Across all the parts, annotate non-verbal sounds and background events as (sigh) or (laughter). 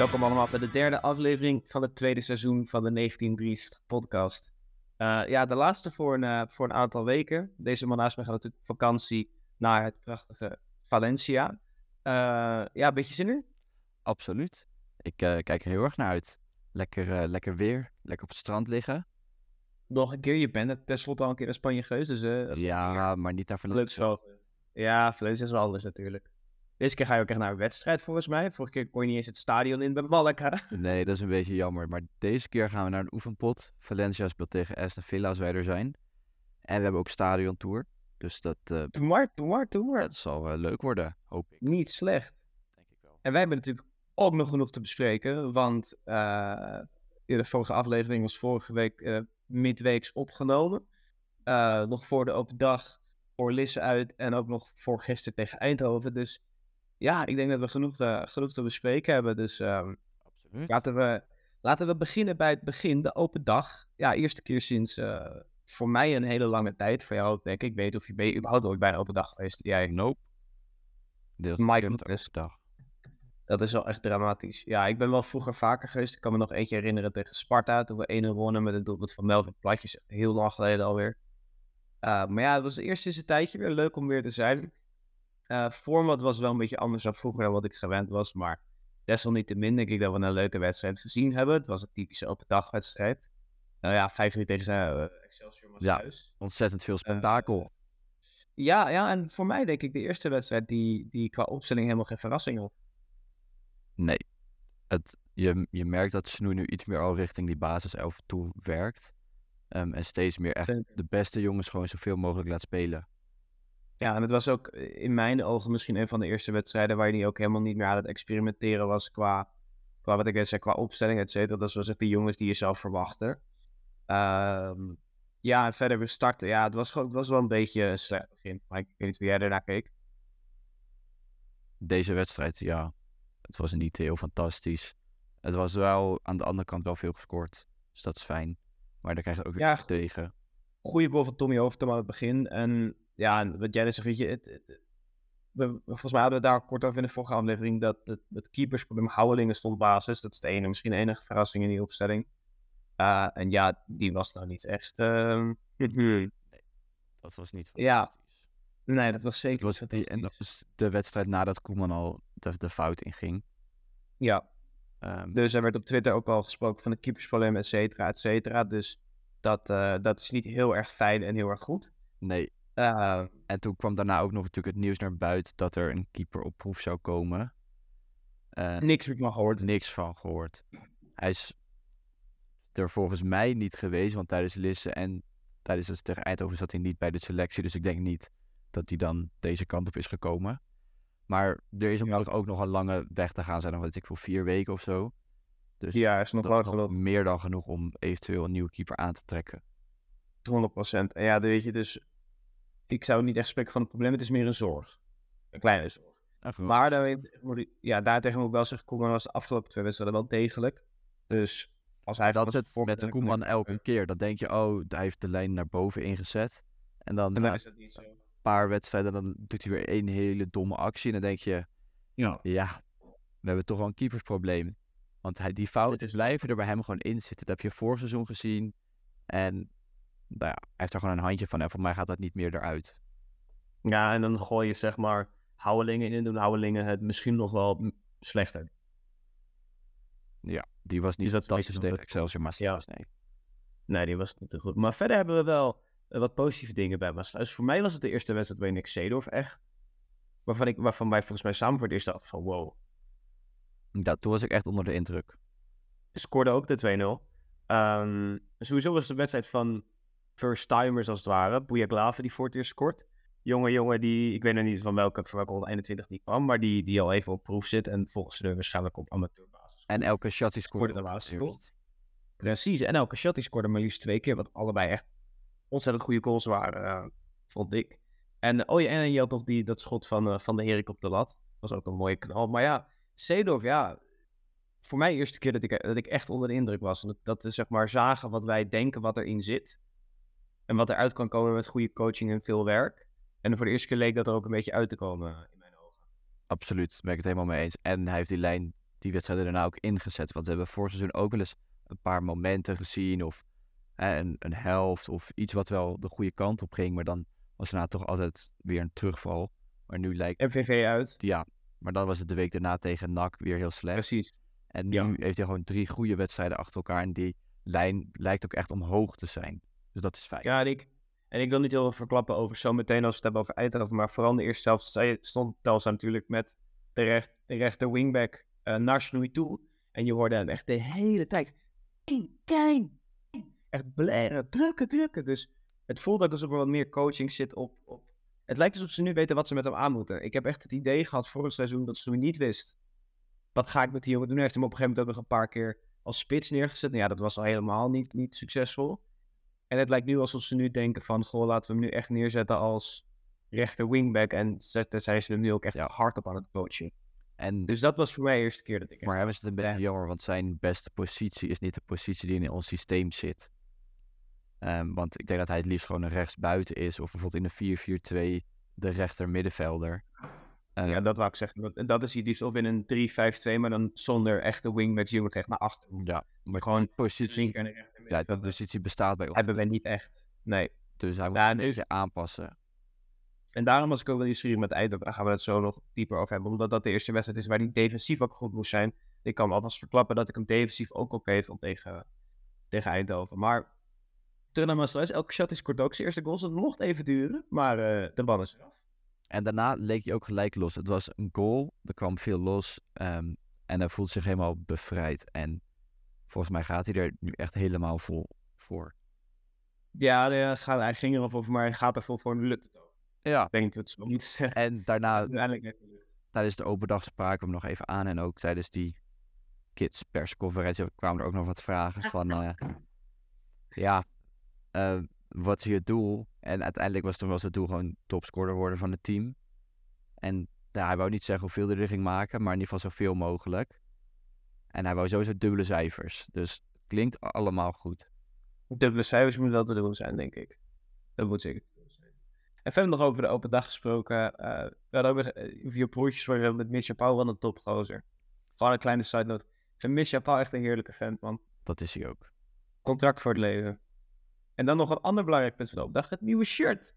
Welkom allemaal bij de derde aflevering van het tweede seizoen van de 1930 podcast. Uh, ja, de laatste voor een, uh, voor een aantal weken. Deze man naast me gaat natuurlijk vakantie naar het prachtige Valencia. Uh, ja, een beetje zin in? Absoluut. Ik kijk er heel erg naar uit. Lekker, lekker weer, lekker op het strand liggen. Nog een keer, je bent tenslotte al een keer in Spanje geweest, dus... ja, maar niet naar Valencia. Ja, Valencia is wel anders natuurlijk. Deze keer ga je ook echt naar een wedstrijd volgens mij. Vorige keer kon je niet eens het stadion in bij Malaga. (laughs) Nee, dat is een beetje jammer. Maar deze keer gaan we naar een oefenpot. Valencia speelt tegen Aston Villa als wij er zijn. En we hebben ook stadiontour. Dus dat... Uh, doe maar, doe maar, doe maar. Dat zal uh, leuk worden, hoop ik. Niet slecht. Denk ik wel. En wij hebben natuurlijk ook nog genoeg te bespreken. Want uh, de vorige aflevering was vorige week midweeks opgenomen. nog voor de open dag voor Lisse uit. En ook nog voor gisteren tegen Eindhoven. Dus ja, ik denk dat we genoeg, uh, genoeg te bespreken hebben. Dus um, Absoluut. Laten, we, laten we beginnen bij het begin, de open dag. Ja, eerste keer sinds uh, voor mij een hele lange tijd. Voor jou denk ik. Ik weet of je, ben je überhaupt ooit bij een open dag geweest? Jij? Nope. Dit is dag. Dat is wel echt dramatisch. Ja, ik ben wel vroeger vaker geweest. Ik kan me nog eentje herinneren tegen Sparta. Toen we 1-0 wonnen met het doelpunt van Melvin Platjes. Heel lang geleden alweer. Uh, maar ja, het was eerst eens een tijdje weer leuk om weer te zijn. Uh, format was wel een beetje anders dan vroeger dan wat ik gewend was. Maar desalniettemin denk ik dat we een leuke wedstrijd gezien hebben. Het was een typische open dagwedstrijd. Nou ja, 5-3 tegen uh, Excelsior ja, ontzettend veel spektakel. Uh, ja, ja, en voor mij denk ik de eerste wedstrijd die, die qua opstelling helemaal geen verrassing had. Nee. Het, je, je merkt dat Snoei nu iets meer al richting die basiself toe werkt. Um, en steeds meer echt de beste jongens gewoon zoveel mogelijk laat spelen. Ja, en het was ook eh, in mijn ogen misschien een van de eerste wedstrijden waar hij ook helemaal niet meer aan het experimenteren was qua, qua wat ik net zei, qua opstelling, et cetera. Dat was echt de jongens die je zelf verwachtte. Um, ja, en verder weer starten. Ja, het was, gewoon, het was wel een beetje een slecht begin. Maar ik weet niet hoe jij ernaar keek. Deze wedstrijd, ja. Het was niet heel fantastisch. Het was wel aan de andere kant wel veel gescoord. Dus dat is fijn. Maar daar krijg je ook weer ja, tegen. Goede goal van Tommy Hoofdem aan het begin. En ja, wat jij zegt, weet je, het, we, volgens mij hadden we daar kort over in de vorige aflevering dat het, het keepersprobleem Houwelingen stond basis. Dat is de ene, misschien de enige verrassing in die opstelling. Uh, en ja, die was nou niet echt. Uh... nee, dat was niet. Ja, nee, dat was zeker. Dat was die, en dat was de wedstrijd nadat Koeman al de, de fout inging. Ja. Um, dus er werd op Twitter ook al gesproken van de keepersprobleem, et cetera, et cetera. Dus dat, uh, dat is niet heel erg fijn en heel erg goed. Nee, uh, en toen kwam daarna ook nog natuurlijk het nieuws naar buiten dat er een keeper op proef zou komen. Uh, niks van gehoord. Niks van gehoord. Hij is er volgens mij niet geweest, want tijdens Lisse en tijdens het tegen Eindhoven zat hij niet bij de selectie. Dus ik denk niet dat hij dan deze kant op is gekomen. Maar er is ook, ook nog een lange weg te gaan zijn, nog weet ik voor vier weken of zo. Dus ja, is nog wel nog meer dan genoeg om eventueel een nieuwe keeper aan te trekken. 100%. En ja, dan weet je dus ik zou niet echt spreken van een probleem, het is meer een zorg. Een kleine zorg. maar daarin, ja, daartegen moet ik wel zeggen, Koeman was de afgelopen twee wedstrijden wel degelijk. Dus als hij dat het voor met Koeman elke keer, dan denk je, oh, hij heeft de lijn naar boven ingezet. En dan, en dan is dat niet zo. een paar wedstrijden, dan doet hij weer één hele domme actie. En dan denk je, ja, ja we hebben toch wel een keepersprobleem. Want hij, die fouten blijven er bij hem gewoon in zitten. Dat heb je vorig seizoen gezien. En nou ja, hij heeft er gewoon een handje van en voor mij gaat dat niet meer eruit. Ja, en dan gooi je zeg maar Houwelingen in en doen Houwelingen het misschien nog wel slechter. Ja, die was niet is dat fantastisch tegen Excelsior Maasluis, nee. Nee, die was niet te goed. Maar verder hebben we wel eh, wat positieve dingen bij Maasluis. Voor mij was het de eerste wedstrijd waarin ik Seedorf echt... Waarvan, ik, waarvan wij volgens mij samen voor het eerst dachten van wow. Ja, toen was ik echt onder de indruk. Scoorde ook de 2-0. Um, sowieso was de wedstrijd van first timers als het ware. Boejaklave die voor het eerst scoort. Jonge jongen die, ik weet nog niet van welke, van welke 21 die kwam, maar die, die al even op proef zit en volgens ze waarschijnlijk op amateurbasis. En elke shot die scoorde de laatste Precies, en elke shot die scoorde maar liefst twee keer, wat allebei echt ontzettend goede goals waren, uh, vond ik. En, oh ja, en je had nog die, dat schot van, uh, van de Herik op de lat. Dat was ook een mooie knal. Maar ja, Seedorf, ja, voor mij de eerste keer dat ik, dat ik echt onder de indruk was. Dat, dat is zeg maar zagen wat wij denken wat erin zit. En wat eruit kan komen met goede coaching en veel werk. En voor de eerste keer leek dat er ook een beetje uit te komen in mijn ogen. Absoluut, daar ben ik het helemaal mee eens. En hij heeft die lijn die wedstrijden daarna ook ingezet. Want we hebben vorig seizoen ook wel eens een paar momenten gezien of hè, een, een helft of iets wat wel de goede kant op ging. Maar dan was daarna toch altijd weer een terugval. Maar nu lijkt... MVV uit. Ja, maar dan was het de week daarna tegen NAC weer heel slecht. Precies. En nu heeft hij gewoon drie goede wedstrijden achter elkaar. En die lijn lijkt ook echt omhoog te zijn. Dus dat is fijn. Ja, en ik, en ik wil niet heel veel verklappen over zo meteen als we het hebben over Eindhoven. Maar vooral in de eerste helft stond Telsa natuurlijk met de, recht, rechter wingback uh, naar Snoei toe. En je hoorde hem echt de hele tijd. Kijn, Echt blaren, drukken, drukken. Dus het voelt ook alsof er wat meer coaching zit op, op... Het lijkt alsof ze nu weten wat ze met hem aan moeten. Ik heb echt het idee gehad vorig seizoen dat ze niet wist. Wat ga ik met die jongen doen? Hij heeft hem op een gegeven moment ook nog een paar keer als spits neergezet. Nou ja, dat was al helemaal niet, niet succesvol. En het lijkt nu alsof ze nu denken van... Goh, laten we hem nu echt neerzetten als rechter wingback. En zijn ze hem nu ook echt hard op aan het coachen. En, dus dat was voor mij de eerste keer dat ik... Maar hebben ze het een beetje jammer, want zijn beste positie is niet de positie die in ons systeem zit. Um, want ik denk dat hij het liefst gewoon een rechtsbuiten is. Of bijvoorbeeld in een 4-4-2 de rechter middenvelder. Uh, ja, dat wou ik zeggen. Dat, dat is hij liefst of in een 3-5-2, maar dan zonder echte wingbacks die echt naar achter. Ja, maar gewoon positie. Ja, de positie bestaat bij ons. Hebben we niet echt. Nee. Dus hij moet ja, een beetje aanpassen. En daarom was ik ook wel nieuwsgierig met Eindhoven. Daar gaan we het zo nog dieper over hebben. Omdat dat de eerste wedstrijd is waar hij defensief ook goed moest zijn. Ik kan alvast verklappen dat ik hem defensief ook oké okay vond tegen, tegen Eindhoven. Maar terug naar Maastricht. Elke shot is kort ook zijn eerste goal. Het mocht even duren, maar uh, de bal is eraf. En daarna leek hij ook gelijk los. Het was een goal, er kwam veel los. Um, en hij voelt zich helemaal bevrijd. En volgens mij gaat hij er nu echt helemaal vol voor. Ja, hij ging er al voor, maar hij gaat er vol voor en lukt het ook. Ja. Ik denk dat het zo niet zeggen. En daarna, (laughs) tijdens de open dag spraken we hem nog even aan. En ook tijdens die kids persconferentie kwamen er ook nog wat vragen van... Uh, ja, uh, wat is je doel? En uiteindelijk was toen wel zijn doel gewoon topscorer worden van het team. En ja, hij wou niet zeggen hoeveel hij er ging maken, maar in ieder geval zoveel mogelijk. En hij wou sowieso dubbele cijfers. Dus het klinkt allemaal goed. Dubbele cijfers moet wel te doen zijn, denk ik. Dat moet zeker zijn. En verder nog over de open dag gesproken. Uh, we hadden ook uh, vier broertjes voor met Misha Paul van een topgozer. Gewoon een kleine side note. Ik vind Misha Paul echt een heerlijke vent, man. Dat is hij ook. Contract voor het leven. En dan nog een ander belangrijk punt van de opdag, het nieuwe shirt.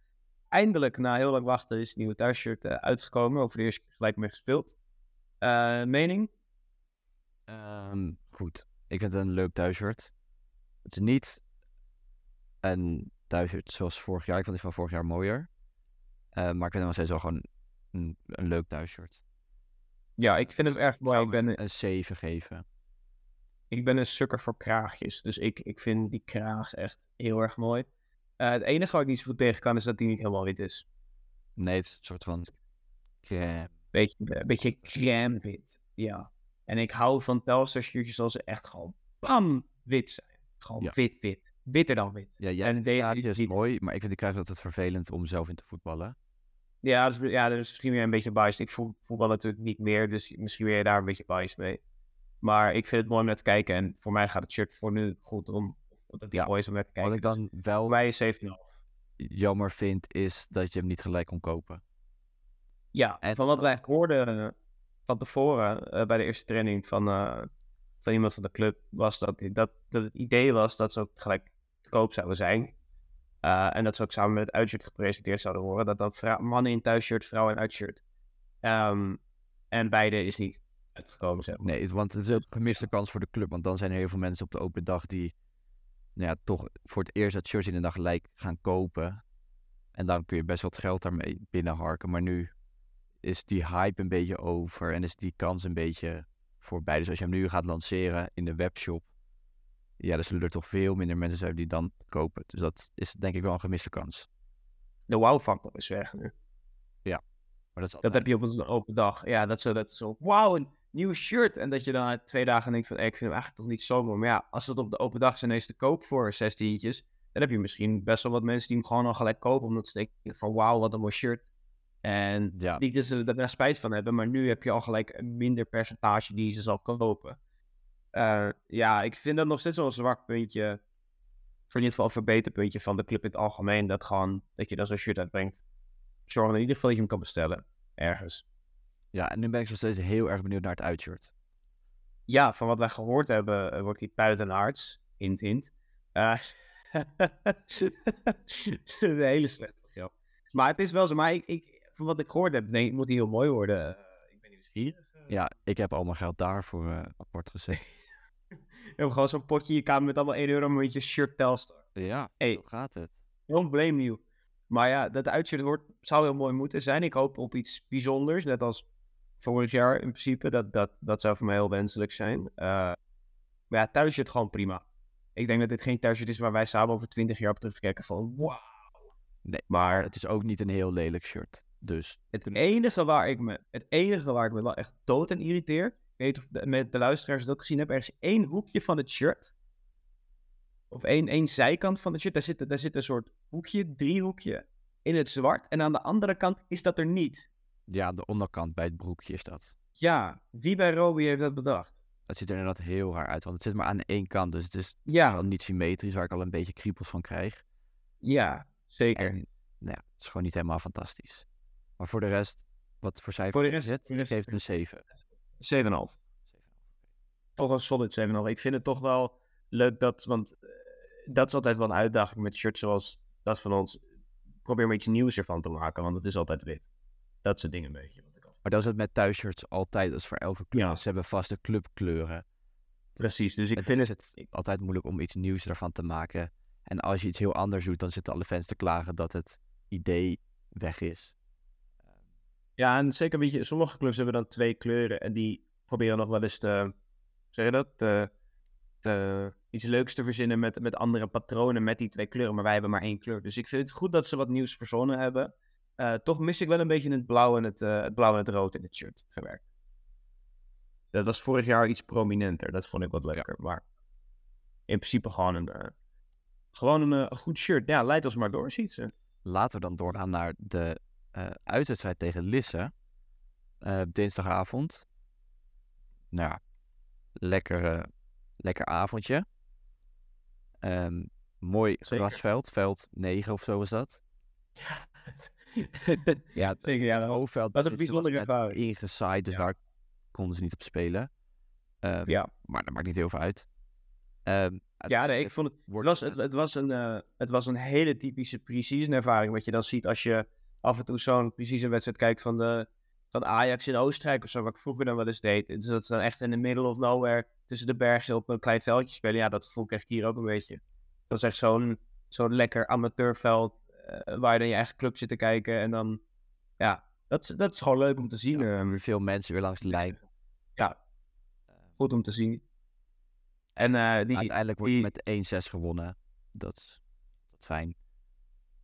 Eindelijk, na heel lang wachten, is het nieuwe thuisshirt uh, uitgekomen. Over de eerste keer gelijk mee gespeeld. Uh, mening? Um, goed. Ik vind het een leuk thuisshirt. Het is niet een thuisshirt zoals vorig jaar. Ik vond het van vorig jaar mooier. Uh, maar ik vind het nog steeds wel gewoon een, een leuk thuisshirt. Ja, ik vind het erg mooi. Ik ben een 7 geven ik ben een sukker voor kraagjes. Dus ik, ik vind die kraag echt heel erg mooi. Uh, het enige wat ik niet zo goed tegen kan, is dat die niet helemaal wit is. Nee, het is een soort van crème. Beetje, een beetje crème wit, ja. En ik hou van Telstar shirtjes als ze echt gewoon bam wit zijn. Gewoon wit, wit. Witter dan wit. Ja, en deze is, mooi, maar ik vind die kruis altijd vervelend om zelf in te voetballen. Ja, dat is, ja, dat is misschien weer een beetje biased. Ik voetbal natuurlijk niet meer, dus misschien weer daar een beetje biased mee. Maar ik vind het mooi om naar te kijken. En voor mij gaat het shirt voor nu goed om. Dat die mooi is om naar te kijken. Wat ik dan dus wel. Mij is 7,5. Jammer vind, is dat je hem niet gelijk kon kopen. Ja, en van wat wij hoorden uh, van tevoren uh, bij de eerste training van, uh, van iemand van de club, was dat, dat, dat het idee was dat ze ook gelijk te koop zouden zijn. en dat ze ook samen met het uitshirt gepresenteerd zouden worden. Dat dat mannen in thuisshirt, vrouwen in uitshirt. Um, en beide is niet uitgekomen zijn. Nee, want het is een gemiste kans voor de club. Want dan zijn er heel veel mensen op de open dag die nou ja, toch voor het eerst het shirt in de dag gelijk gaan kopen. En dan kun je best wat geld daarmee binnenharken. Maar nu is die hype een beetje over en is die kans een beetje voorbij. Dus als je hem nu gaat lanceren in de webshop, ja, dan zullen er toch veel minder mensen zijn die dan kopen. Dus dat is denk ik wel een gemiste kans. De wow-factor is weg nu. Ja, maar dat, is dat heb je op een open dag. Ja, dat zo, dat zo, wauw, nieuw shirt. En dat je dan twee dagen denkt van, ik vind hem eigenlijk toch niet zo mooi. Maar ja, als het op de open dag zijn ineens te koop voor 16 dan heb je misschien best wel wat mensen die hem gewoon al gelijk kopen. Omdat ze denken van, wauw, wat een mooi shirt. En ja. niet dat ze er spijt van hebben, maar nu heb je al gelijk een minder percentage die ze zal kopen. Uh, ja, ik vind dat nog steeds wel een zwak puntje. Voor in ieder geval een verbeterpuntje van de club in het algemeen. Dat gewoon, dat je dan zo'n shirt uitbrengt. Zorg in ieder geval dat je hem kan bestellen. Ergens. Ja, en nu ben ik nog steeds heel erg benieuwd naar het uitshirt. ja, van wat wij gehoord hebben, wordt hij buitenarts. Hint, hint. Uh, (laughs) een hele slechte ja. Maar het is wel zo. Maar ik, ik, van wat ik gehoord heb, denk ik, moet hij heel mooi worden. ik ben nieuwsgierig. Ja, ik heb allemaal geld daarvoor uh, apart gezet. (laughs) je hebt gewoon zo'n potje in je kamer met allemaal 1 euro met je shirt Telstar. Ja, hey, zo gaat het. Don't blame you. Maar ja, dat uitshirt wordt, zou heel mooi moeten zijn. Ik hoop op iets bijzonders, net als vorig jaar in principe. Dat, dat, dat zou voor mij heel wenselijk zijn. Uh, maar ja, thuisshirt gewoon prima. Ik denk dat dit geen thuisshirt is waar wij samen over 20 jaar op terugkijken van wow. Nee, maar het is ook niet een heel lelijk shirt. Dus het enige waar ik me, het enige waar ik me wel echt dood en irriteer, ik weet of de, met de luisteraars het ook gezien hebben, er is één hoekje van het shirt, of één, één zijkant van het shirt, daar zit, daar zit een soort hoekje, driehoekje in het zwart, en aan de andere kant is dat er niet. Ja, de onderkant bij het broekje is dat. Ja, wie bij Robbie heeft dat bedacht? Het ziet er inderdaad heel raar uit, want het zit maar aan één kant, dus het is ja. niet symmetrisch, waar ik al een beetje kriepels van krijg. Ja, zeker. En, nou ja, het is gewoon niet helemaal fantastisch. Maar voor de rest, wat voor cijfer voor de rest, het? Rest geeft een 7. 7,5. Toch een solid 7,5. Ik vind het toch wel leuk dat, want uh, dat is altijd wel een uitdaging met shirts zoals dat van ons. Probeer een beetje nieuws ervan te maken, want het is altijd wit. Dat soort dingen een beetje. Wat ik maar dat is het met thuisshirts altijd. Dat is voor elke club. Ja. Ze hebben vaste clubkleuren. Precies, dus ik vind het... het altijd moeilijk om iets nieuws ervan te maken. En als je iets heel anders doet, dan zitten alle fans te klagen dat het idee weg is. Ja, en zeker weet je, sommige clubs hebben dan twee kleuren en die proberen nog wel eens te, zeg je dat, te, te, iets leuks te verzinnen met, met andere patronen met die twee kleuren, maar wij hebben maar één kleur. Dus ik vind het goed dat ze wat nieuws verzonnen hebben. Uh, toch mis ik wel een beetje het blauw en het, uh, het blauw en het rood in het shirt gewerkt. Dat was vorig jaar iets prominenter, dat vond ik wat leuker. Maar in principe gewoon een, uh, gewoon een, goed shirt. Ja, leidt ons maar door, ziet ze. Laten we dan doorgaan naar de uitwedstrijd tegen Lisse. Dinsdagavond. Nou ja, lekker, lekker avondje. Um, mooi grasveld, veld 9 of zo is dat. Ja, (laughs) (laughs) ja zeker. Ja, dat was, was een bijzondere ervaring. Ingezaaid, dus ja. daar konden ze niet op spelen. Um, ja. Maar dat maakt niet heel veel uit. Um, ja, nee, ik vond het. Het was, het, het was, een, uh, het was een hele typische pre-season ervaring. Wat je dan ziet als je af en toe zo'n precies een wedstrijd kijkt van, de, van Ajax in Oostenrijk of zo, wat ik vroeger dan wel eens deed. Dus dat ze dan echt in de middle of nowhere tussen de bergen op een klein veldje spelen. Ja, dat voel ik echt hier ook een beetje. Dat is echt zo'n zo'n lekker amateurveld waar je dan je eigen club zit te kijken. En dan, ja, dat, dat is gewoon leuk om te zien. Ja, ehm. veel mensen weer langs de lijn. Ja, goed om te zien. En die, uiteindelijk wordt die... met 1-6 gewonnen. Dat is, dat is fijn.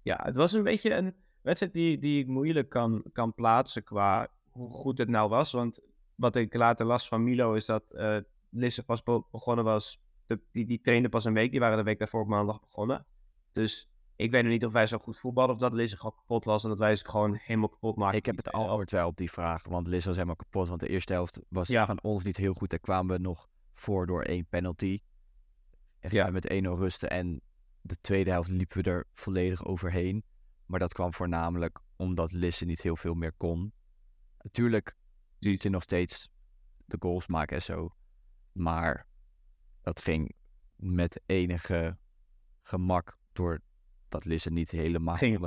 Ja, het was een beetje een wedstrijd die, die ik moeilijk kan, kan plaatsen qua hoe goed het nou was. Want wat ik later las van Milo is dat uh, Lisse pas begonnen was. De, die, die trainde pas een week. Die waren de week daarvoor op maandag begonnen. Dus ik weet nog niet of wij zo goed voetballen of dat Lisse gewoon kapot was en dat wij ze gewoon helemaal kapot maken. Ik heb het antwoord wel op die vraag, want Lisse was helemaal kapot. Want de eerste helft was ja. van ons niet heel goed. Daar kwamen we nog voor door één penalty. En ja. met 1-0 rusten en de tweede helft liepen we er volledig overheen. Maar dat kwam voornamelijk omdat Lisse niet heel veel meer kon. Natuurlijk ziet hij nog steeds de goals maken en zo. Maar dat ging met enige gemak door dat Lisse niet helemaal ging, 100%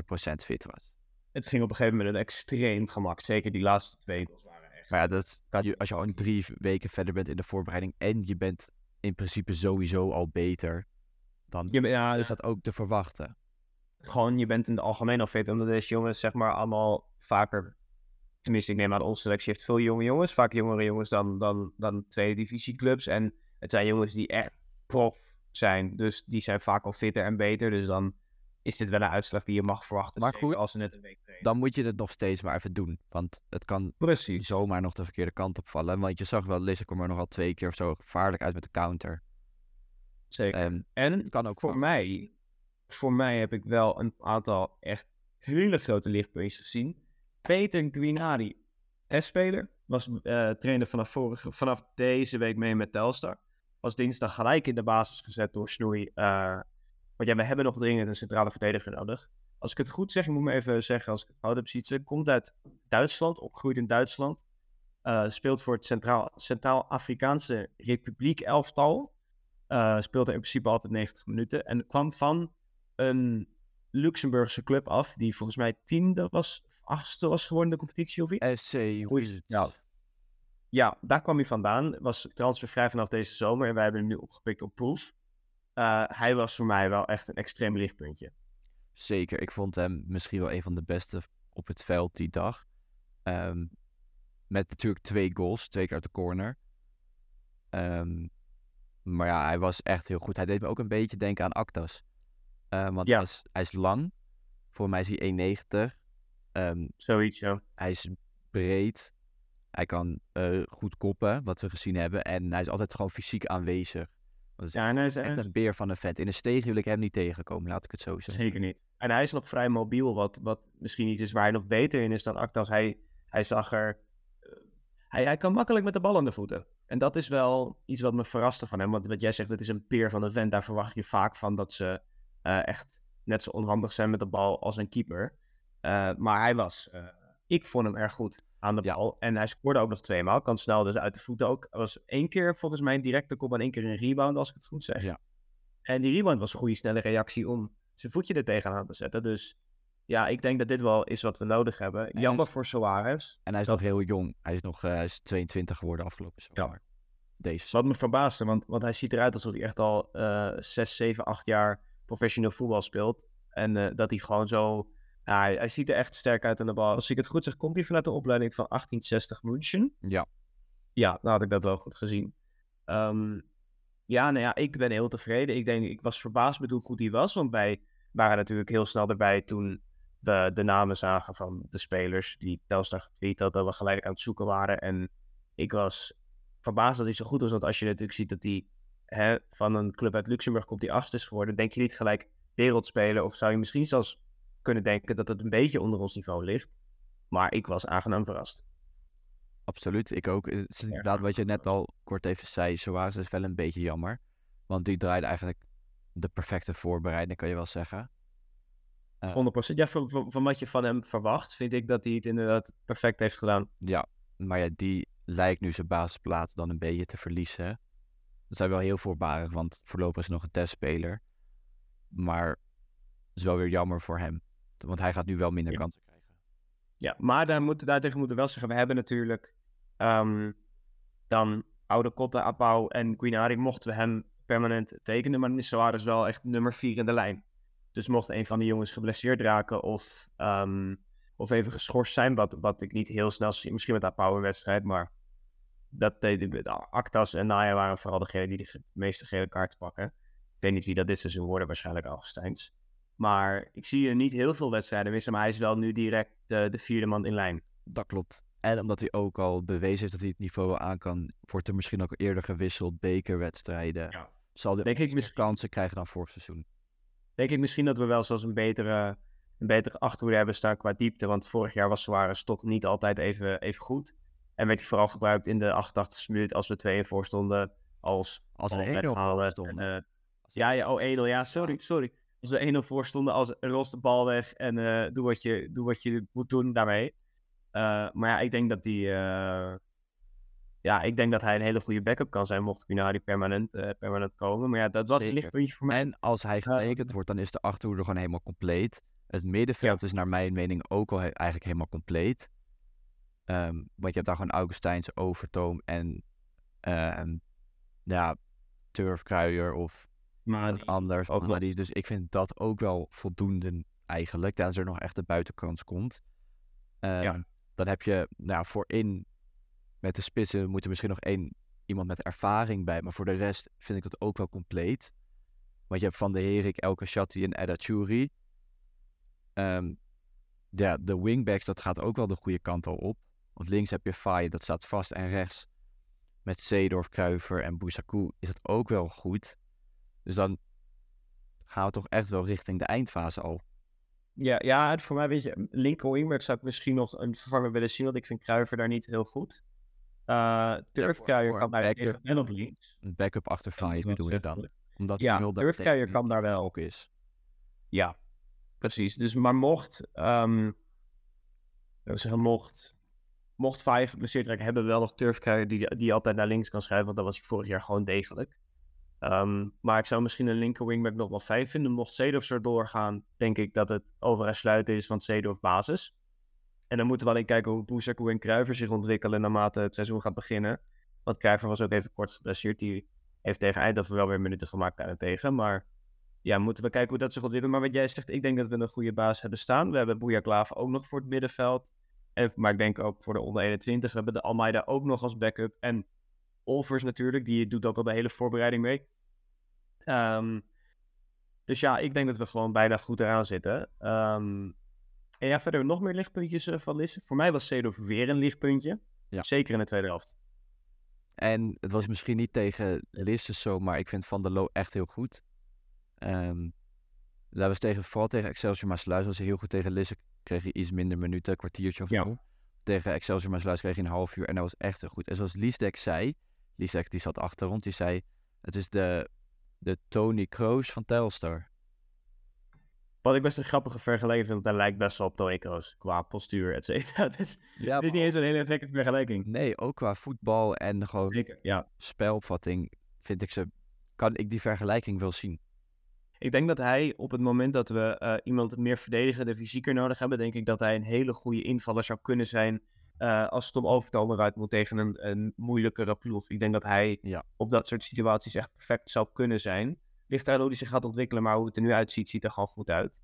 fit was. Het ging op een gegeven moment een extreem gemak. Zeker die laatste twee goals waren echt. Maar ja, dat, als je al drie weken verder bent in de voorbereiding en je bent in principe sowieso al beter, dan ja, is dat ook te verwachten gewoon, je bent in het algemeen al fit. Omdat deze jongens, zeg maar, allemaal vaker. Tenminste, ik neem aan, onze selectie heeft veel jonge jongens. Vaak jongere jongens dan, dan, dan tweede divisieclubs. En het zijn jongens die echt prof zijn. Dus die zijn vaak al fitter en beter. Dus dan is dit wel een uitslag die je mag verwachten. Maar goed, als ze net een week trainen. Dan moet je het nog steeds maar even doen. Want het kan Precies. zomaar nog de verkeerde kant op vallen. Want je zag wel, Lisse kwam er nogal twee keer of zo gevaarlijk uit met de counter. Zeker. En, en kan ook voor mij voor mij heb ik wel een aantal echt hele grote lichtpuntjes gezien. Peter Guinari, S-speler, was uh, trainer vanaf, vorige, vanaf deze week mee met Telstar. Was dinsdag gelijk in de basis gezet door Snoei. Uh, want ja, we hebben nog dringend een centrale verdediger nodig. Als ik het goed zeg, ik moet me even zeggen als ik het fout heb, ze. Komt uit Duitsland, opgegroeid in Duitsland. speelt voor het Centraal, Centraal-Afrikaanse Republiek elftal. speelt er in principe altijd 90 minuten. En kwam van een Luxemburgse club af, die volgens mij tiende was, achtste was geworden in de competitie of iets. SC Ja. ja, daar kwam hij vandaan. Was transfervrij vanaf deze zomer en wij hebben hem nu opgepikt op proef. Uh, hij was voor mij wel echt een extreem lichtpuntje. Zeker, ik vond hem misschien wel een van de beste op het veld die dag. Um, met natuurlijk twee goals, twee keer uit de corner. Um, maar ja, hij was echt heel goed. Hij deed me ook een beetje denken aan Actas. Uh, want ja. hij, is, hij, is, lang. Voor mij is hij 1,90. Um, ehm, Zoiets, ja. Hij is breed. Hij kan uh, goed koppen, wat we gezien hebben. En hij is altijd gewoon fysiek aanwezig. Ja, en hij is echt een beer van een vet. In een steeg wil ik hem niet tegenkomen, laat ik het zo zeggen. Zeker niet. En hij is nog vrij mobiel, wat, wat misschien iets is waar hij nog beter in is dan Actas. Hij, hij zag er... Uh, hij, hij kan makkelijk met de bal aan de voeten. En dat is wel iets wat me verraste van hem. Want wat jij zegt, het is een peer van een vent. Daar verwacht je vaak van dat ze uh, echt net zo onhandig zijn met de bal als een keeper. Uh, maar hij was, ik vond hem erg goed aan de bal. En hij scoorde ook nog twee maal. Kan snel dus uit de voeten ook. Was één keer volgens mij een directe kop en één keer een rebound, als ik het goed zeg. Ja. En die rebound was een goede snelle reactie om zijn voetje er tegenaan te zetten. Dus ja, ik denk dat dit wel is wat we nodig hebben. Jammer voor Soares. En hij is nog heel jong. Hij is nog uh, is 22 geworden afgelopen zomer. Ja. Deze. Wat me verbaasde, want, want hij ziet eruit alsof hij echt al uh, 6, 7, 8 jaar professioneel voetbal speelt. En uh, dat hij gewoon zo. Ja, hij, hij, ziet er echt sterk uit aan de bal. Als ik het goed zeg, komt hij vanuit de opleiding van 1860 München. Ja. Ja, nou had ik dat wel goed gezien. Um, ja, nou ja, ik ben heel tevreden. Ik denk, ik was verbaasd met hoe goed hij was. Want wij waren natuurlijk heel snel erbij toen we de namen zagen van de spelers die Telstar getweet had, dat we gelijk aan het zoeken waren. En ik was verbaasd dat hij zo goed was. Want als je natuurlijk ziet dat hij hè, van een club uit Luxemburg komt die achtste is geworden, denk je niet gelijk wereldspeler. Of zou je misschien zelfs kunnen denken dat het een beetje onder ons niveau ligt. Maar ik was aangenaam verrast. Absoluut, ik ook. Het is inderdaad wat je net al kort even zei, Soares is wel een beetje jammer. Want die draaide eigenlijk de perfecte voorbereiding, kan je wel zeggen. Uh, eh, 100%. Ja, van, van, van, wat je van hem verwacht, vind ik dat hij het inderdaad perfect heeft gedaan. Ja, maar ja, die lijkt nu zijn basisplaats dan een beetje te verliezen. Dat zijn wel heel voorbarig, want voorlopig is nog een testspeler. Maar het is wel weer jammer voor hem. Want hij gaat nu wel minder kansen krijgen. Ja, maar daar moet, daartegen moeten we wel zeggen, we hebben natuurlijk um, dan oude Kotta, Apau en Guinari, mochten we hem permanent tekenen. Maar Nissoar is wel echt nummer 4 in de lijn. Dus mocht een van die jongens geblesseerd raken of, um, of even geschorst zijn, wat, wat ik niet heel snel zie, misschien met Apau een wedstrijd, maar dat de, Actas en Naya waren vooral degene die de meeste gele kaarten pakken. Ik weet niet wie dat dit seizoen worden, waarschijnlijk Augustijns. Maar ik zie je niet heel veel wedstrijden missen, maar hij is wel nu direct de, de vierde man in lijn. Dat klopt. En omdat hij ook al bewezen heeft dat hij het niveau aan kan, wordt er misschien ook eerder gewisseld. Bekerwedstrijden. Ja. Zal hij Denk ik misschien kansen krijgen dan vorig seizoen. Denk ik misschien dat we wel zelfs een betere, een betere achterhoede hebben staan qua diepte. Want vorig jaar was Suarez toch niet altijd even, even goed. En werd hij vooral gebruikt in de 88e minuut als we 2 voor stonden. Als, als we 1-0 voor stonden. Uh, ja, ja, oh 1-0. Ja, sorry, sorry. Als we 1-0 voor stonden, als rost de bal weg en uh, doe, wat je, doe wat je moet doen daarmee. Uh, maar ja, ik denk dat die. ja, ik denk dat hij een hele goede backup kan zijn, mocht Kunari permanent, permanent komen. Maar ja, dat was een lichtpuntje voor mij. En als hij getekend wordt, dan is de achterhoede gewoon helemaal compleet. Het middenveld is naar mijn mening ook al eigenlijk helemaal compleet. Um, want je hebt daar gewoon Augustijns, Overtoom en uh, ja, Turfkruijer of Wat anders. Ook Madi. Dus ik vind dat ook wel voldoende eigenlijk. Als er nog echt de buitenkans komt. Ja. Dan heb je nou, voorin met de spitsen moet er misschien nog één iemand met ervaring bij. Maar voor de rest vind ik dat ook wel compleet. Want je hebt Van de Herik, Elke Shatti en Edda Churi. Um, ja, de wingbacks, dat gaat ook wel de goede kant al op. Want links heb je Faye, dat staat vast. En rechts met Zeedorf, Kruiver en Bousakou is het ook wel goed. Dus dan gaan we toch echt wel richting de eindfase al. Ja, ja voor mij weet je, linker wingback zou ik misschien nog een vervanger willen zien, want ik vind Kruiver daar niet heel goed. Uh, Turfkruijer kan daar backup, en op links. Een backup achter Faye bedoel je dan? Omdat ja, Turfkruijer kan daar wel. Ook is. Ja, precies. Dus maar mocht, um, zeggen, mocht mocht Vijf geblesseerd raken, hebben we wel nog Turf krijgen die, die altijd naar links kan schuiven. Want dat was hij vorig jaar gewoon degelijk. Ehm, maar ik zou misschien een linker wingback nog wel vijf vinden. Mocht Zedorf zo doorgaan, denk ik dat het over en sluiten is van Zedorf basis. En dan moeten we alleen kijken hoe Boezekoe en Kruiver zich ontwikkelen naarmate het seizoen gaat beginnen. Want Kruiver was ook even kort geblesseerd. Die heeft tegen Eindhoven wel weer minuten gemaakt daarentegen. Maar ja, moeten we kijken hoe dat zich ontwikkelt. Maar wat jij zegt, ik denk dat we een goede baas hebben staan. We hebben Boeja Klaver ook nog voor het middenveld. En, maar ik denk ook voor de onder 21. We hebben de Almeida ook nog als backup. En Olvers natuurlijk, die doet ook al de hele voorbereiding mee. Ehm, dus ja, ik denk dat we gewoon bijna goed eraan zitten. Um, en ja, verder nog meer lichtpuntjes uh, van Lisse. Voor mij was Cedor weer een lichtpuntje. Ja. Zeker in de tweede helft. En het was misschien niet tegen Lisse zo, maar ik vind Van der Loo echt heel goed. Um, dat was tegen, vooral tegen Excelsior Maasluis was hij heel goed. Tegen Lisse kreeg hij iets minder minuten, een kwartiertje of zo. Tegen Excelsior Maasluis kreeg hij een half uur en dat was echt heel goed. En zoals Liesdek zei, Liesdek die zat achter rond, die zei... Het is de, de Tony Kroos van Telstar. Wat ik best een grappige vergelijking vind, want hij lijkt best wel op Tony Kroos. Qua postuur, et cetera. (laughs) Dus ja, het is niet eens een hele gekke vergelijking. Nee, ook qua voetbal en gewoon Zeker, ja. spelopvatting vind ik ze... Kan ik die vergelijking wel zien. Ik denk dat hij op het moment dat we uh, iemand meer verdedigende fysieker nodig hebben, denk ik dat hij een hele goede invaller zou kunnen zijn uh, als Tom Overtoom eruit moet tegen een, een moeilijkere ploeg. Ik denk dat hij ja. op dat soort situaties echt perfect zou kunnen zijn. Ligt daar hoe hij zich gaat ontwikkelen, maar hoe het er nu uitziet, ziet er gewoon goed uit.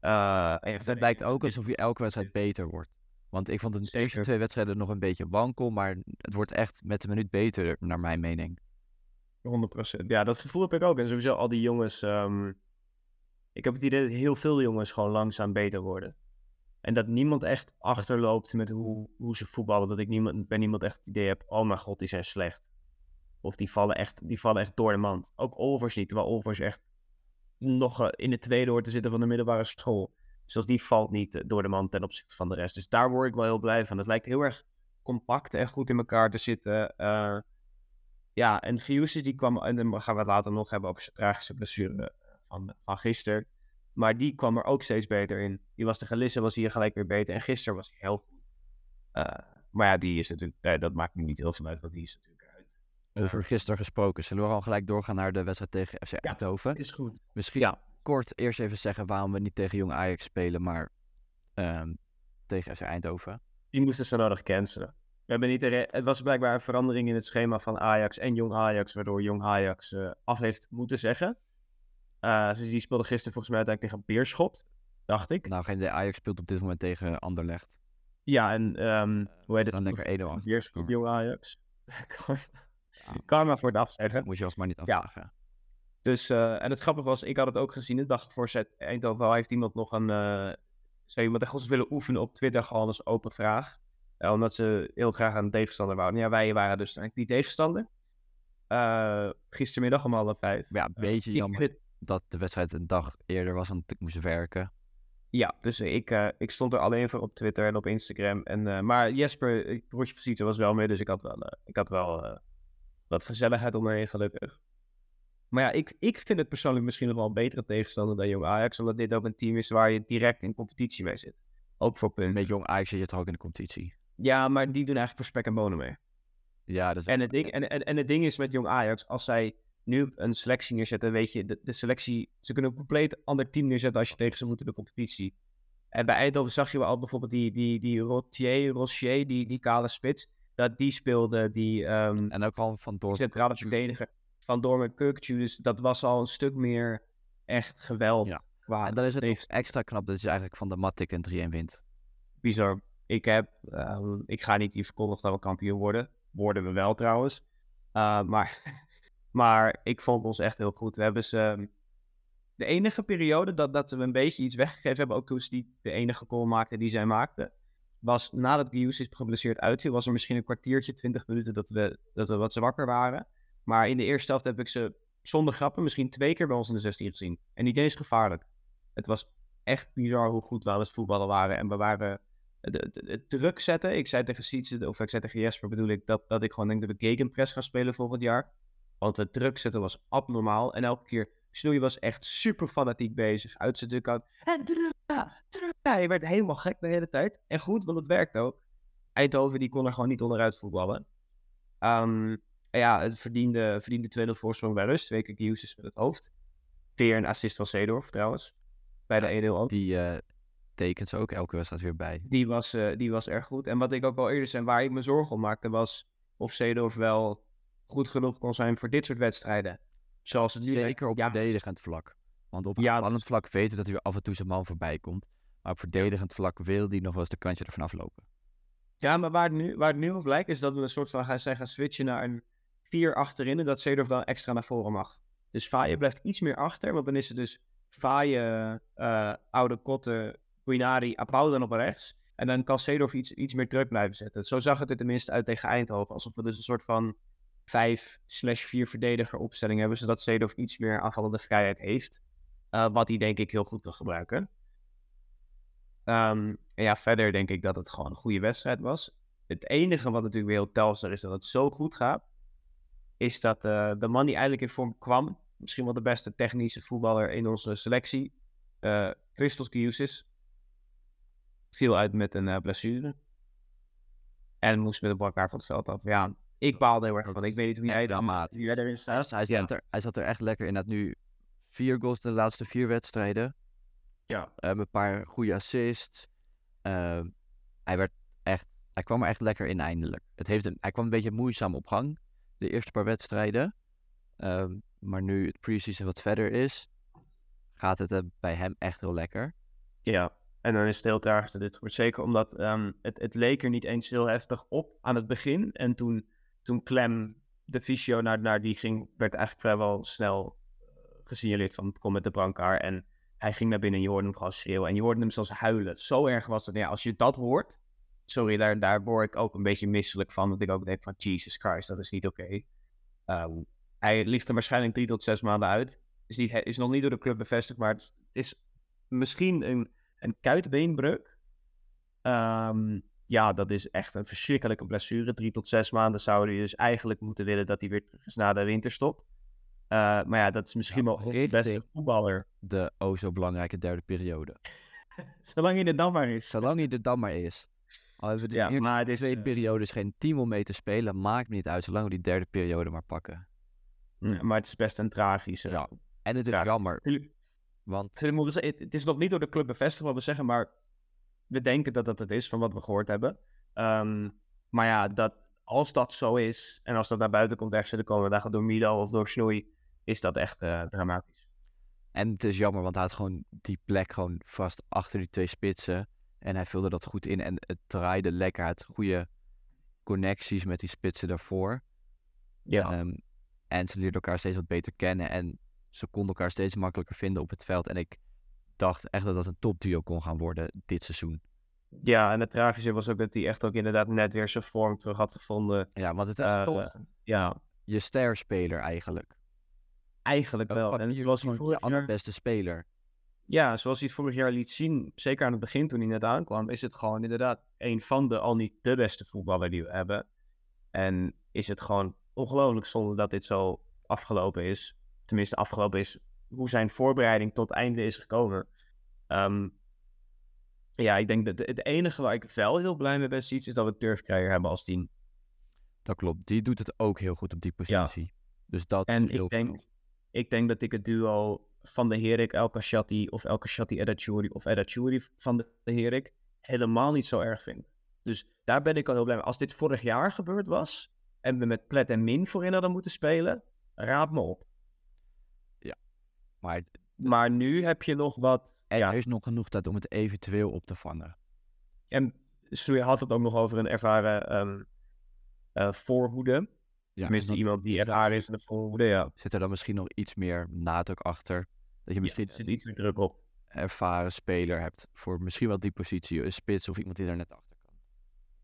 Uh, het lijkt ook alsof hij elke wedstrijd beter wordt. Want ik vond de eerste twee wedstrijden nog een beetje wankel, maar het wordt echt met de minuut beter, naar mijn mening. 100%. Ja, dat gevoel heb ik ook. En sowieso al die jongens. Um, ik heb het idee dat heel veel jongens gewoon langzaam beter worden. En dat niemand echt achterloopt met hoe, hoe ze voetballen. Dat ik niemand, bij niemand echt het idee heb: oh mijn god, die zijn slecht. Of die vallen echt, die vallen echt door de mand. Ook Olvers niet, terwijl Olvers echt nog eh, in de tweede hoort te zitten van de middelbare school. Dus die valt niet eh, door de mand ten opzichte van de rest. Dus daar word ik wel heel blij van. Het lijkt heel erg compact en goed in elkaar te zitten. Uh, ja, en Fiusis die kwam, en dan gaan we het later nog hebben over zijn tragische blessure van, van gisteren. Maar die kwam er ook steeds beter in. Die was de Gelisse, was hier gelijk weer beter. En gisteren was hij heel goed. maar ja, die is natuurlijk, dat maakt me niet heel veel uit, want die is natuurlijk over gisteren gesproken. Zullen we al gelijk doorgaan naar de wedstrijd tegen FC Eindhoven? Ja, is goed. Misschien ja. kort eerst even zeggen waarom we niet tegen Jong Ajax spelen, maar um, tegen FC Eindhoven. Die moesten ze nodig cancelen. We hebben niet het was blijkbaar een verandering in het schema van Ajax en Jong Ajax, waardoor Jong Ajax uh, af heeft moeten zeggen. Uh, dus die speelde gisteren volgens mij uiteindelijk tegen Beerschot, dacht ik. Nou, geen de Ajax speelt op dit moment tegen Anderlecht. Ja, en um, hoe heet het? Dan lekker 1-0 Beerschot, Jong Ajax. (laughs) Karma voor het afzeggen. Moet je alsmaar niet afzeggen. Ja. Dus, uh, en het grappige was, ik had het ook gezien, de dag voor Zet Eindhoven heeft iemand nog een, uh, zou iemand echt willen oefenen op Twitter gewoon als open vraag. Uh, omdat ze heel graag aan de tegenstander wouden. Ja, wij waren dus die tegenstander. gistermiddag om half vijf. Ja, een beetje jammer dat de wedstrijd een dag eerder was, want ik moest werken. Ja, dus ik, ik stond er alleen voor op Twitter en op Instagram. En, maar Jesper, broertje van Sietse, was wel mee, dus ik had wel, ik had wel wat gezelligheid omheen, gelukkig. Maar ja, ik, ik vind het persoonlijk misschien nog wel een betere tegenstander dan Jong Ajax. Omdat dit ook een team is waar je direct in competitie mee zit. Ook voor punten. Met Jong Ajax zit je toch ook in de competitie? Ja, maar die doen eigenlijk voor spek en bonen mee. Ja, dat is en, het ding, en, en, en het ding is met Jong Ajax, als zij nu een selectie neerzetten, weet je, de, de selectie, ze kunnen een compleet ander team neerzetten als je tegen ze moet in de competitie. En bij Eindhoven zag je wel al bijvoorbeeld die, die, die Rotier, Rocher, die, die kale spits dat die speelde, die... Um, en ook al van Dorm. Centrale verdediger van Dorm Kirkju. Dus dat was al een stuk meer echt geweld. Ja. Qua en dan is het extra knap dat je eigenlijk van de Matic een 3-1 wint. Bizar. Ik heb... Um, ik ga niet hier verkondigen dat we kampioen worden. Worden we wel trouwens. Uh, maar, maar ik vond ons echt heel goed. We hebben ze... Ehm, de enige periode dat, dat we een beetje iets weggegeven hebben, ook toen ze die de enige goal maakten die zij maakten, was nadat Gius is geblesseerd uitviel, was er misschien een kwartiertje, twintig minuten dat we, dat we wat zwakker waren. Maar in de eerste helft heb ik ze zonder grappen misschien twee keer bij ons in de 16 gezien. En niet eens gevaarlijk. Het was echt bizar hoe goed we aan het voetballen waren. En we waren het druk zetten. Ik zei tegen Sietse, of ik zei tegen Jesper bedoel ik, dat, dat ik gewoon denk dat we gegenpress gaan spelen volgend jaar. Want het druk zetten was abnormaal. En elke keer Snoei was echt super fanatiek bezig. Uit zijn dugout. En druk, druk. Hij werd helemaal gek de hele tijd. En goed, want het werkt ook. Eindhoven die kon er gewoon niet onderuit voetballen. Um, ja, het verdiende, verdiende 2-0 voorsprong bij rust. Twee keer is met het hoofd. Weer een assist van Seedorf trouwens. Bij de 1-0 ook. Die uh, tekent ze ook elke wedstrijd weer bij. Die was, uh, die was erg goed. En wat ik ook al eerder zei, waar ik me zorgen om maakte, was of Seedorf wel goed genoeg kon zijn voor dit soort wedstrijden. Zoals het nu Zeker op ja. verdedigend vlak. Want op ja, aanvallend vlak weten we dat hij weer af en toe zijn man voorbij komt. Maar op verdedigend vlak wil hij nog wel eens de kantje ervan aflopen. Ja, maar waar het nu, waar het nu op lijkt, is dat we een soort van gaan, zijn gaan switchen naar een vier achterin. En dat Seedorf dan extra naar voren mag. Dus Faye blijft iets meer achter. Want dan is het dus Faye, uh, Oude Kotte, Guinari, Apau dan op rechts. En dan kan Seedorf iets, iets meer druk blijven zetten. Zo zag het er tenminste uit tegen Eindhoven. Alsof we dus een soort van 5 slash 4 verdediger opstelling hebben. Zodat Seedorf iets meer aanvallende vrijheid heeft. Uh, wat hij denk ik heel goed kan gebruiken. Um, en ja, verder denk ik dat het gewoon een goede wedstrijd was. Het enige wat natuurlijk weer heel telstar is dat het zo goed gaat. Is dat uh, de man die eindelijk in vorm kwam. Misschien wel de beste technische voetballer in onze selectie. Uh, Christos Giusis. Viel uit met een blessure. En moest met een elkaar van het veld af. Ja, ik baalde heel erg van. Ik weet niet hoe jij, dan, hoe jij erin staat. Hij, zat er, hij zat er echt lekker in. Had nu vier goals de laatste vier wedstrijden. Ja. Um, een paar goede assists. Uh, hij werd echt, hij kwam er echt lekker in eindelijk. Het heeft een, hij kwam een beetje moeizaam op gang, de eerste paar wedstrijden. Uh, maar nu het preseason wat verder is, gaat het uh, bij hem echt heel lekker. Ja, en dan is het heel tragisch dit wordt Zeker omdat het, het leek er niet eens heel heftig op aan het begin. En toen, toen Clem de fysio naar, naar die ging, werd eigenlijk vrijwel snel uh, gesignaleerd van kom met de brancard. En hij ging naar binnen en je hoorde hem gewoon schreeuwen. En je hoorde hem zelfs huilen. Zo erg was het. Ja, als je dat hoort, sorry, daar, daar word ik ook een beetje misselijk van. Dat ik ook denk van, Jesus Christ, dat is niet oké. Um, hij liefde er waarschijnlijk drie tot zes maanden uit. Is, niet, is nog niet door de club bevestigd, maar het is misschien een, een kuitbeenbreuk. Um, ja, dat is echt een verschrikkelijke blessure. Drie tot zes maanden zouden je dus eigenlijk moeten willen dat hij weer terug is na de winterstop. Uh, maar ja, dat is misschien wel de beste voetballer. De o zo belangrijke derde periode. (laughs) Zolang hij er dan maar is. Zolang hij er dan maar is. Al hebben we de ja, maar het is, twee uh... periodes geen team om mee te spelen, maakt niet uit, zolang we die derde periode maar pakken. Ja, maar het is best een tragische. Ja, en het is jammer. Want... Het is nog niet door de club bevestigd wat we zeggen, maar we denken dat dat het is van wat we gehoord hebben. Um, maar ja, dat, als dat zo is, en als dat naar buiten komt ergens de komende dagen door Mido of door Snoei, is dat echt uh, dramatisch. En het is jammer, want hij had gewoon die plek gewoon vast achter die twee spitsen. En hij vulde dat goed in en het draaide lekker. Het goede connecties met die spitsen daarvoor. Ja. Um, en ze leerden elkaar steeds wat beter kennen. En ze konden elkaar steeds makkelijker vinden op het veld. En ik dacht echt dat dat een topduo kon gaan worden dit seizoen. Ja, en het tragische was ook dat hij echt ook inderdaad net weer zijn vorm terug had gevonden. Ja, want het is uh, toch ja. je sterspeler eigenlijk. Eigenlijk wel. En zoals hij vorig jaar... beste speler. Ja, zoals hij het vorig jaar liet zien, zeker aan het begin toen hij net aankwam, is het gewoon inderdaad een van de, al niet de beste voetballer die we hebben. En is het gewoon ongelooflijk zonde dat dit zo afgelopen is. Tenminste, afgelopen is hoe zijn voorbereiding tot einde is gekomen. Um, ja, ik denk dat het enige waar ik wel heel blij mee ben, is dat we Turfkrijger hebben als team. Dat klopt. Die doet het ook heel goed op die positie. Ja. Dus dat en ik denk, ik denk dat ik het duo van de Herik, El Kashati of El Kashati Edachuri of Edachuri van de Herik helemaal niet zo erg vind. Dus daar ben ik al heel blij mee. Als dit vorig jaar gebeurd was en we met Plet en Min voorin hadden moeten spelen, raad me op. Maar maar nu heb je nog wat. Er is nog genoeg tijd om het eventueel op te vangen. En je had het ook nog over een ervaren um, uh, voorhoede. Ja, Tenminste, iemand die ervaren is in de voorhoede, ja. Zit er dan misschien nog iets meer nadruk achter? Dat je misschien ja, zit iets meer druk op. ervaren speler hebt voor misschien wel die positie, een spits of iemand die er net achter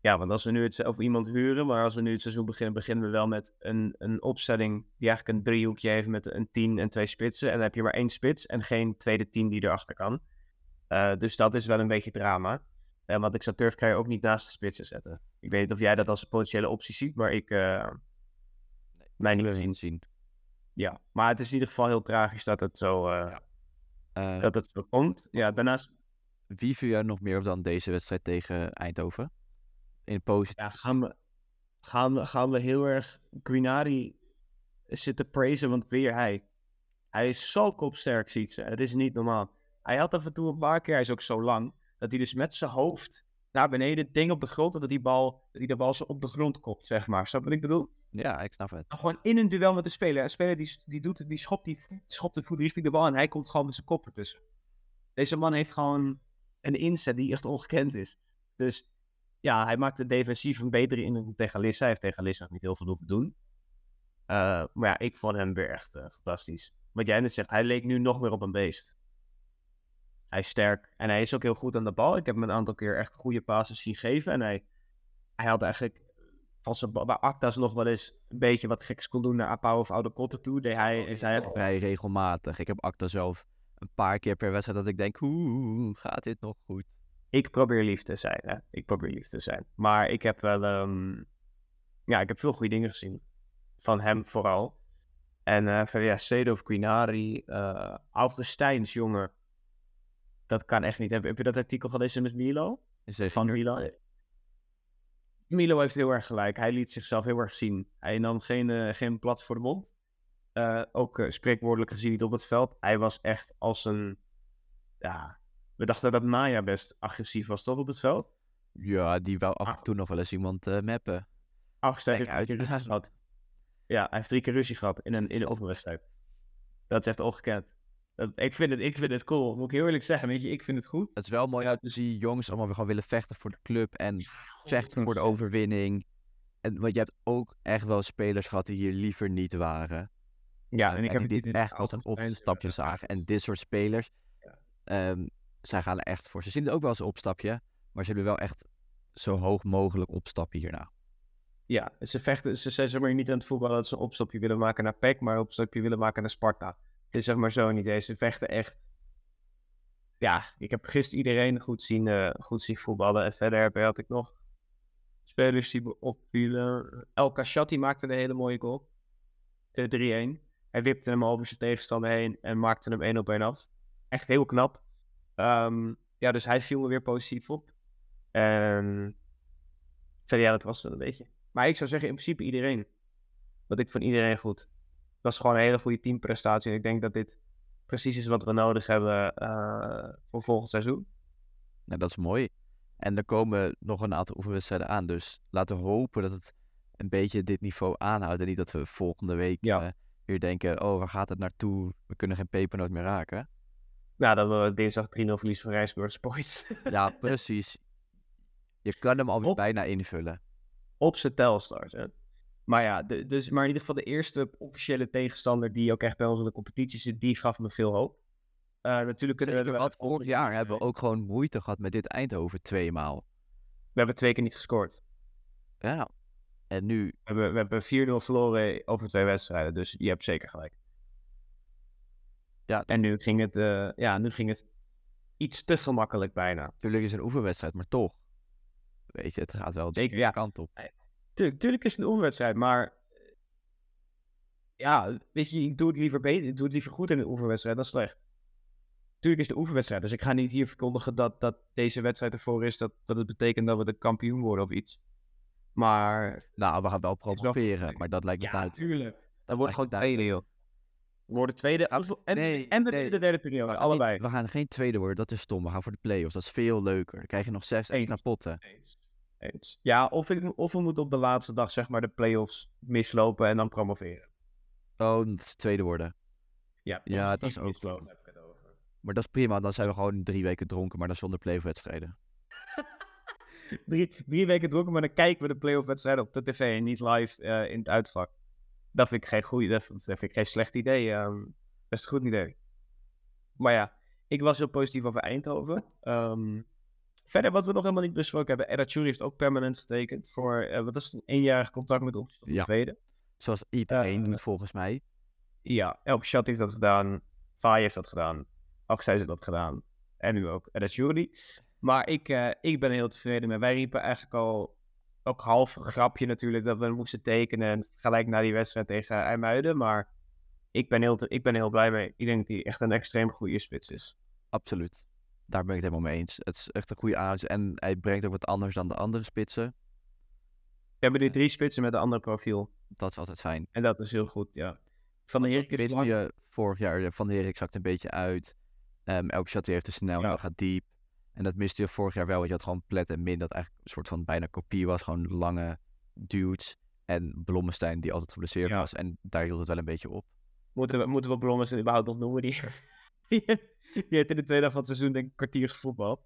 ja, want als we nu het, of iemand huren, maar als we nu het seizoen beginnen, beginnen we wel met een, een opstelling die eigenlijk een driehoekje heeft met een 10 en twee spitsen. En dan heb je maar één spits en geen tweede team die erachter kan. Uh, dus dat is wel een beetje drama. Uh, want ik zou Turfkrijger ook niet naast de spitsen zetten. Ik weet niet of jij dat als een potentiële optie ziet, maar ik... Uh, nee, mij niet gezien. zien. Ja, maar het is in ieder geval heel tragisch dat het zo, ja. dat het zo komt. Ja, daarnaast... Wie viel jij nog meer op dan deze wedstrijd tegen Eindhoven? In positief. Ja, gaan we, gaan we, gaan we heel erg Grinari zitten praisen, want weer hij. Hij is zo kopsterk, ziet ze. Het is niet normaal. Hij had af en toe een paar keer, hij is ook zo lang, dat hij dus met zijn hoofd naar beneden, ding op de grond, en dat die bal, dat hij de bal zo op de grond kopt, zeg maar. Snap wat ik bedoel? Ja, ik snap het. Gewoon in een duel met de speler. Een speler die, die, doet, die, schopt, die schopt de voet richting de bal en hij komt gewoon met zijn kop ertussen. Deze man heeft gewoon een inzet die echt ongekend is. Dus ja, hij maakt de defensief een betere in tegen Lissa. Hij heeft tegen Lissa nog niet heel veel hoeven doen. Uh, maar ja, ik vond hem weer echt uh, fantastisch. Wat jij net zegt, hij leek nu nog meer op een beest. Hij is sterk en hij is ook heel goed aan de bal. Ik heb hem een aantal keer echt goede passes zien geven. En hij, hij had eigenlijk van zijn bij Actas nog wel eens een beetje wat geks kon doen naar Apau of Oude Kotten toe. Hij, is hij vrij regelmatig. Ik heb Acta zelf een paar keer per wedstrijd dat ik denk, hoe gaat dit nog goed? Ik probeer lief te zijn, hè. Ik probeer lief te zijn. Maar ik heb wel, um... ja, ik heb veel goede dingen gezien. Van hem vooral. En uh, verder, ja, Sedo of Quinari, uh, Augustijns jongen. Dat kan echt niet. Heb, heb je dat artikel gelezen met Milo? Is van Milo? Milo heeft heel erg gelijk. Hij liet zichzelf heel erg zien. Hij nam geen, uh, geen plat voor de mond. Uh, ook uh, spreekwoordelijk gezien niet op het veld. Hij was echt als een. Ja, we dachten dat Maya best agressief was, toch op het veld? Ja, die wou af en toe nog wel eens iemand uh, mappen. Ach, heeft uit ruzie gehad. Ja, hij heeft drie keer ruzie gehad in een, in een oefenwedstrijd. Dat is echt ongekend. Dat, ik, vind het, ik vind het cool, moet ik heel eerlijk zeggen. Weet je, ik vind het goed. Het is wel mooi uit te zien jongens allemaal weer gewoon willen vechten voor de club. En vechten voor de overwinning. En want je hebt ook echt wel spelers gehad die hier liever niet waren. Ja, en ik heb dit echt als een opstapje zagen. En dit soort spelers, ja. um, zij gaan er echt voor. Ze zien het ook wel als een opstapje, maar ze willen wel echt zo hoog mogelijk opstappen hierna. Ja, ze vechten, ze zijn zeg maar niet aan het voetballen dat ze een opstapje willen maken naar PEC, maar een opstapje willen maken naar Sparta. Het is zeg maar zo niet idee. Ze vechten echt. Ja, ik heb gisteren iedereen goed zien, uh, goed zien voetballen. En verder had ik nog spelers die opvielen. El Kashati maakte een hele mooie goal. De 3-1. Hij wipte hem over zijn tegenstander heen en maakte hem één op één af. Echt heel knap. Um, ja, dus hij viel me weer positief op. En verder, ja, dat was het een beetje. Maar ik zou zeggen, in principe iedereen. Wat ik van iedereen goed. Het was gewoon een hele goede teamprestatie. En ik denk dat dit precies is wat we nodig hebben uh, voor volgend seizoen. Nou, dat is mooi. En er komen nog een aantal oefenwedstrijden aan. Dus laten we hopen dat het een beetje dit niveau aanhoudt. En niet dat we volgende week ja. uh, weer denken, oh, waar gaat het naartoe? We kunnen geen pepernoot meer raken. Ja, dat we dinsdag 3-0 verlies van Rijsburg Sports. ja, (laughs) precies. Je kan hem alweer bijna invullen. Op zijn Telstars, hè. Maar ja, de, dus, maar in ieder geval de eerste officiële tegenstander die ook echt bij ons in de competitie zit, die gaf me veel hoop. Uh, natuurlijk kunnen we... Wat, vorig jaar hebben we ook gewoon moeite gehad met dit Eindhoven tweemaal. We hebben twee keer niet gescoord. Ja. En nu... We hebben, we hebben 4-0 verloren over twee wedstrijden, dus je hebt zeker gelijk. Ja. En nu ging het, uh, ja, nu ging het iets te gemakkelijk bijna. Tuurlijk is het een oefenwedstrijd, maar toch. Weet je, het gaat wel de ja. kant op. Tuurlijk, tuurlijk is het een oefenwedstrijd, maar... Ja, weet je, ik doe het liever beter, ik doe het liever goed in een oefenwedstrijd dan slecht. Tuurlijk is het een oefenwedstrijd, dus ik ga niet hier verkondigen dat, dat deze wedstrijd ervoor is, dat, dat het betekent dat we de kampioen worden of iets. Maar... Nou, we gaan wel promoveren, maar dat lijkt me ja, uit. tuurlijk. Dat wordt gewoon tweede, joh. We worden tweede en, nee, en nee. de derde periode, allebei. Niet, we gaan geen tweede worden, dat is stom. We gaan voor de play-offs, dat is veel leuker. Dan krijg je nog zes extra potten. Eens. Eens. Ja, of, ik, of we moeten op de laatste dag zeg maar de play-offs mislopen en dan promoveren. Oh, dat is tweede worden. Ja, ja dat is ook... Mislopen, heb ik het over. Maar dat is prima, dan zijn we gewoon drie weken dronken, maar dan zonder play-off-wedstrijden. (laughs) drie, drie weken dronken, maar dan kijken we de play-off-wedstrijden op de tv en niet live uh, in het uitvak. Dat vind ik geen goede, dat vind ik geen slecht idee. Um, best een goed idee. Maar ja, ik was heel positief over Eindhoven. Um, verder, wat we nog helemaal niet besproken hebben. Eratjuri heeft ook permanent getekend voor, uh, wat is het, een eenjarig contract met ons ja. tweede. Zoals iedereen uh, doet volgens mij. Ja, elke chat heeft dat gedaan. Fai heeft dat gedaan. Axel heeft dat gedaan. En nu ook Eratjuri. Maar ik, uh, ik ben heel tevreden met. Wij riepen eigenlijk al ook half een grapje natuurlijk dat we moesten tekenen gelijk na die wedstrijd tegen IJmuiden. Maar ik ben, heel ik ben heel blij mee. Ik denk dat hij echt een extreem goede spits is. Absoluut. Daar ben ik het helemaal mee eens. Het is echt een goede aanzet. En hij brengt ook wat anders dan de andere spitsen. We hebben nu drie spitsen met een ander profiel. Dat is altijd fijn. En dat is heel goed, ja. Van de Herik is je vorig jaar, Van de Herik zakt een beetje uit. Um, elke shot heeft te snel en gaat diep. En dat miste je vorig jaar wel, want je had gewoon Plet en Min, dat eigenlijk een soort van bijna kopie was. Gewoon lange dudes. En Blommestein, die altijd geblesseerd was. En daar hield het wel een beetje op. Moeten we, moeten we Blommestein überhaupt nog noemen? (laughs) Die, die, heeft in de tweede helft van het seizoen denk ik een kwartier gevoetbald.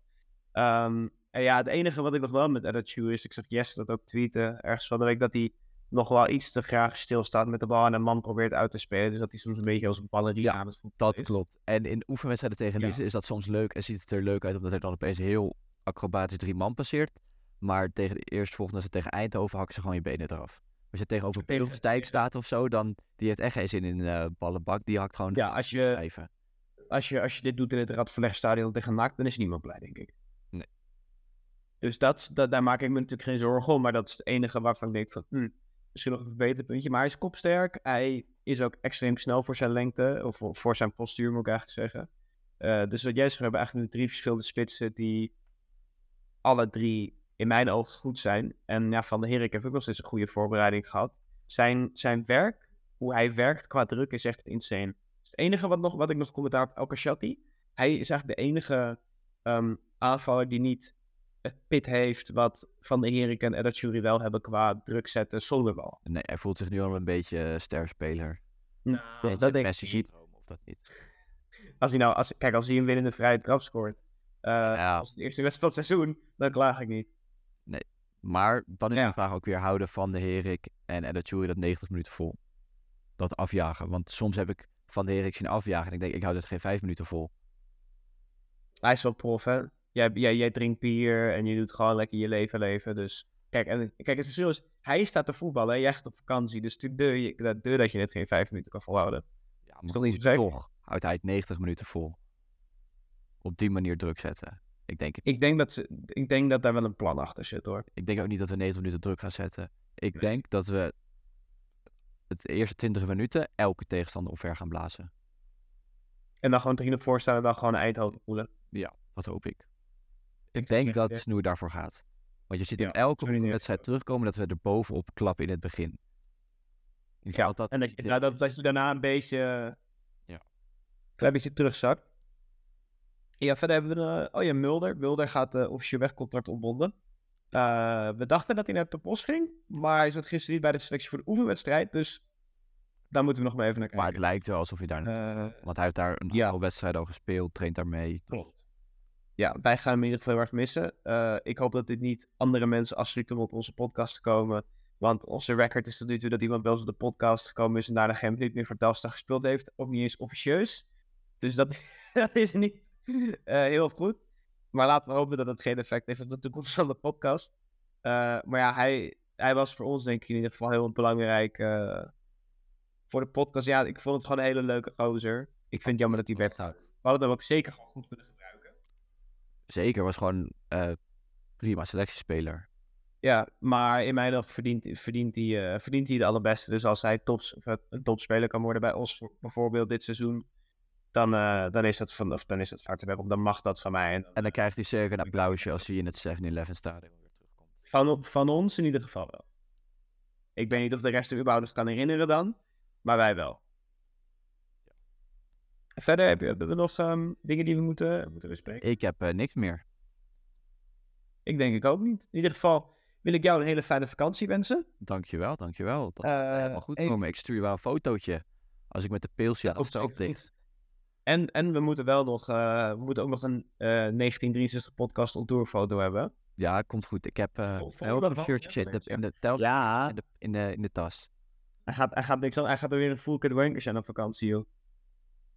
Um, en ja, het enige wat ik nog wel met Attitude is, ik zag Jesse dat ook tweeten ergens van de week, dat hij nog wel iets te graag stilstaat met de bal en een man probeert uit te spelen. Dus dat hij soms een beetje als een ballerina ja, aan het Dat klopt. En in oefenwedstrijden tegen Lisse is dat soms leuk en ziet het er leuk uit, omdat hij dan opeens heel acrobatisch drie man passeert. Maar tegen de eerstvolgende, het tegen Eindhoven, hakken ze gewoon je benen eraf. Als je tegenover Pilstijk staat of zo, dan die heeft echt geen zin in uh, ballenbak. Die hakt gewoon ja, als je, als je, als je dit doet in het Radverlegstadion tegen NAC, dan is niemand blij, denk ik. Nee. Dus dat, dat, daar maak ik me natuurlijk geen zorgen om. Maar dat is het enige waarvan ik denk van, hm, misschien nog een verbeterpuntje. Maar hij is kopsterk. Hij is ook extreem snel voor zijn lengte. Of voor zijn postuur, moet ik eigenlijk zeggen. Uh, dus wat jij zegt, hebben eigenlijk nu drie verschillende spitsen die alle drie in mijn ogen goed zijn. En ja, Van de Herik heeft ook nog steeds een goede voorbereiding gehad. Zijn, zijn werk, hoe hij werkt qua druk, is echt insane. Het enige wat, nog, wat ik nog commentaar op El. Hij is eigenlijk de enige um, aanvaller die niet pit heeft wat Van de Herik en Edatjuri wel hebben qua druk zetten zonder bal. Nee, hij voelt zich nu al een beetje uh, sterspeler. Nou, dat denk ik niet. Of dat niet. Als hij nou, als, kijk, als hij een winnende vrije trap scoort, uh, ja. als de eerste wedstrijd van het seizoen, dan klaag ik niet. Nee, maar dan is de vraag ook weer houden van de Herik en Edatjuri dat 90 minuten vol. Dat afjagen, want soms heb ik Van de Herik zien afjagen en ik denk, ik hou dat geen 5 minuten vol. Hij is wel prof, hè? Jij, jij, jij drinkt bier en je doet gewoon lekker je leven leven. Dus kijk, en, kijk het verschil is, hij staat te voetballen en jij gaat op vakantie. Dus de deur, dat je net geen vijf minuten kan volhouden. Ja, maar toch, niet toch houdt hij het 90 minuten vol. Op die manier druk zetten. Ik denk, ik, denk dat ze, ik denk dat daar wel een plan achter zit hoor. Ik denk ook niet dat we 90 minuten druk gaan zetten. Ik denk dat we het eerste 20 minuten elke tegenstander omver gaan blazen. En dan gewoon 3 op voorstaan en dan gewoon een Eindhoven voelen. Ja, dat hoop ik. Ik denk dat Snoer daarvoor gaat. Want je ziet in elke wedstrijd terugkomen dat we er bovenop klappen in het begin. ja, dat, en dat, nou, dat, dat je daarna een beetje, ja. een klein beetje terugzakt. Ja, verder hebben we, uh, oh ja, Mulder. Mulder gaat uh, officieel wegcontract ontbonden. Uh, we dachten dat hij naar de post ging, maar hij zat gisteren niet bij de selectie voor de oefenwedstrijd, dus daar moeten we nog maar even naar kijken. Maar het lijkt wel alsof hij daar, want hij heeft daar een aantal wedstrijden al gespeeld, traint daarmee. Klopt ja, wij gaan hem in ieder geval heel erg missen. Uh, ik hoop dat dit niet andere mensen afschrikt om op onze podcast te komen. Want onze record is tot nu toe dat iemand wel eens op de podcast gekomen is en daarna geen minuut meer voor Telstar gespeeld heeft. Ook niet eens officieus. Dus dat, (laughs) dat is niet uh, heel goed. Maar laten we hopen dat het geen effect heeft op de toekomst van de podcast. Uh, maar ja, hij, hij was voor ons denk ik in ieder geval heel belangrijk voor de podcast. Ja, ik vond het gewoon een hele leuke gozer. Ik vind het jammer dat hij weghoudt. We hadden hem ook zeker gewoon goed kunnen Zeker, was gewoon uh, prima selectiespeler. Ja, maar in mijn ogen verdient, verdient, hij, uh, verdient hij de allerbeste. Dus als hij tops, een topspeler kan worden bij ons, bijvoorbeeld dit seizoen, dan, uh, dan is het van, of dan is het vaak te werk Dan mag dat van mij. En dan, en dan krijgt hij zeker een applausje als hij in het 7-Eleven stadion weer terugkomt. Van, van ons in ieder geval wel. Ik weet niet of de rest er überhaupt kan herinneren dan, maar wij wel. Verder heb je, hebben we nog um, dingen die we moeten, moeten bespreken? Ik heb uh, niks meer. Ik denk ik ook niet. In ieder geval wil ik jou een hele fijne vakantie wensen. Dankjewel, dankjewel. Dat uh, helemaal goed komen. Ik stuur je wel een fotootje als ik met de peelsje ja, op ligt. En, en we moeten wel nog, uh, we moeten ook nog een 1963 podcast op doorfoto hebben. Ja, komt goed. Ik heb uh, heel shirtjes in de, in de, tel ja. in, de, in, de, in de tas. Hij gaat, hij gaat niks aan. Hij gaat er weer een full kit wankers aan op vakantie, joh.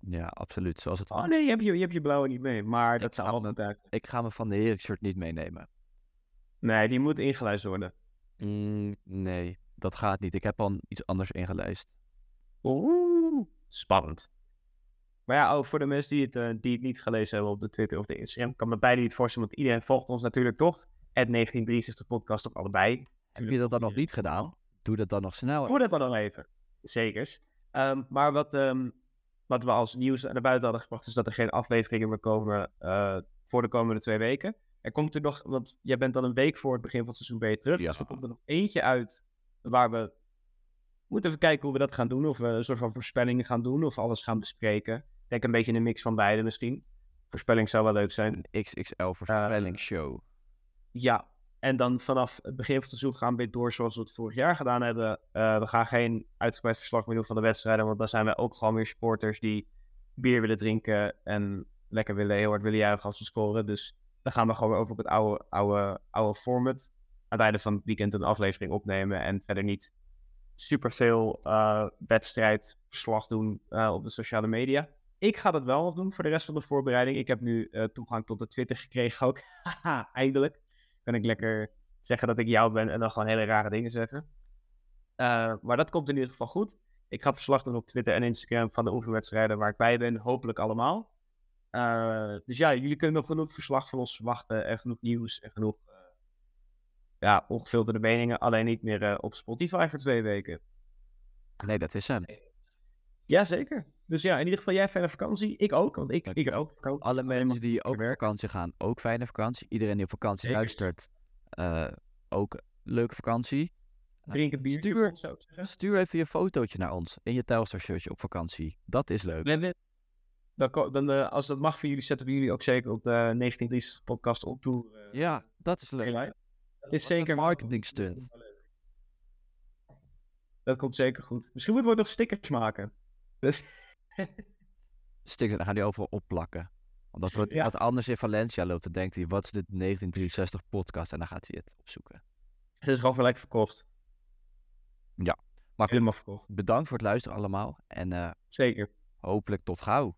Ja, absoluut. Zoals het oh nee, je hebt je, je, hebt je blauwe niet mee. Maar dat zou altijd... Ik ga me van de Herik shirt niet meenemen. Nee, die moet ingelijst worden. Mm, nee, dat gaat niet. Ik heb al iets anders ingelijst. Oeh, spannend. Maar ja, ook voor de mensen die het, uh, die het niet gelezen hebben op de Twitter of de Instagram, kan me beide niet voorstellen, want iedereen volgt ons natuurlijk toch. Het 1963 podcast op allebei. Heb je dat dan nog niet gedaan? Doe dat dan nog snel. Doe dat dan nog even. Zekers. Um, maar wat, um, wat we als nieuws naar buiten hadden gebracht, is dat er geen afleveringen meer komen uh, voor de komende twee weken. Er komt er nog, want jij bent dan een week voor het begin van het seizoen je terug. Ja. Dus er komt er nog eentje uit waar we moeten even kijken hoe we dat gaan doen. Of we een soort van voorspellingen gaan doen of alles gaan bespreken. Ik denk een beetje een mix van beide misschien. Voorspelling zou wel leuk zijn. Een XXL voorspellingsshow. Uh, ja, en dan vanaf het begin van het seizoen gaan we weer door zoals we het vorig jaar gedaan hebben. Uh, we gaan geen uitgebreid verslag meer doen van de wedstrijden, want dan zijn we ook gewoon weer supporters die bier willen drinken en lekker willen, heel hard willen juichen als we scoren. Dus dan gaan we gewoon weer over op het oude, oude, oude format. Aan het einde van het weekend een aflevering opnemen en verder niet super veel uh, wedstrijdverslag doen uh, op de sociale media. Ik ga dat wel nog doen voor de rest van de voorbereiding. Ik heb nu toegang tot de Twitter gekregen ook. (laughs) Haha, eindelijk kan ik lekker zeggen dat ik jou ben en dan gewoon hele rare dingen zeggen. maar dat komt in ieder geval goed. Ik ga verslag doen op Twitter en Instagram van de oefenwedstrijden waar ik bij ben. Hopelijk allemaal. dus ja, jullie kunnen nog genoeg verslag van ons verwachten en genoeg nieuws en genoeg ja, ongefilterde meningen. Alleen niet meer uh, op Spotify voor twee weken. Nee, dat is hem. Jazeker. Dus ja, in ieder geval jij fijne vakantie. Ik ook, want ik, ik ook vakantie. Alle mensen die ook op vakantie gaan, ook fijne vakantie. Iedereen die op vakantie luistert, uh, ook leuke vakantie. Drink een biertje. Stuur, stuur even je fotootje naar ons in je Telstar shirtje op vakantie. Dat is leuk. Dan, dan, uh, als dat mag voor jullie, zetten we jullie ook zeker op de 19 podcast op toe. ja, dat is leuk. Het is zeker een marketing stunt. Dat komt zeker goed. Misschien moeten we nog stickers maken. (laughs) (laughs) stickers, dan gaan die overal opplakken. Want als ja. wat anders in Valencia loopt, dan denkt hij, wat is dit 1963 podcast? En dan gaat hij het opzoeken. Het is gewoon gelijk verkocht. Ja. Maar Helemaal verkocht. Bedankt voor het luisteren allemaal. En uh, zeker. hopelijk tot gauw.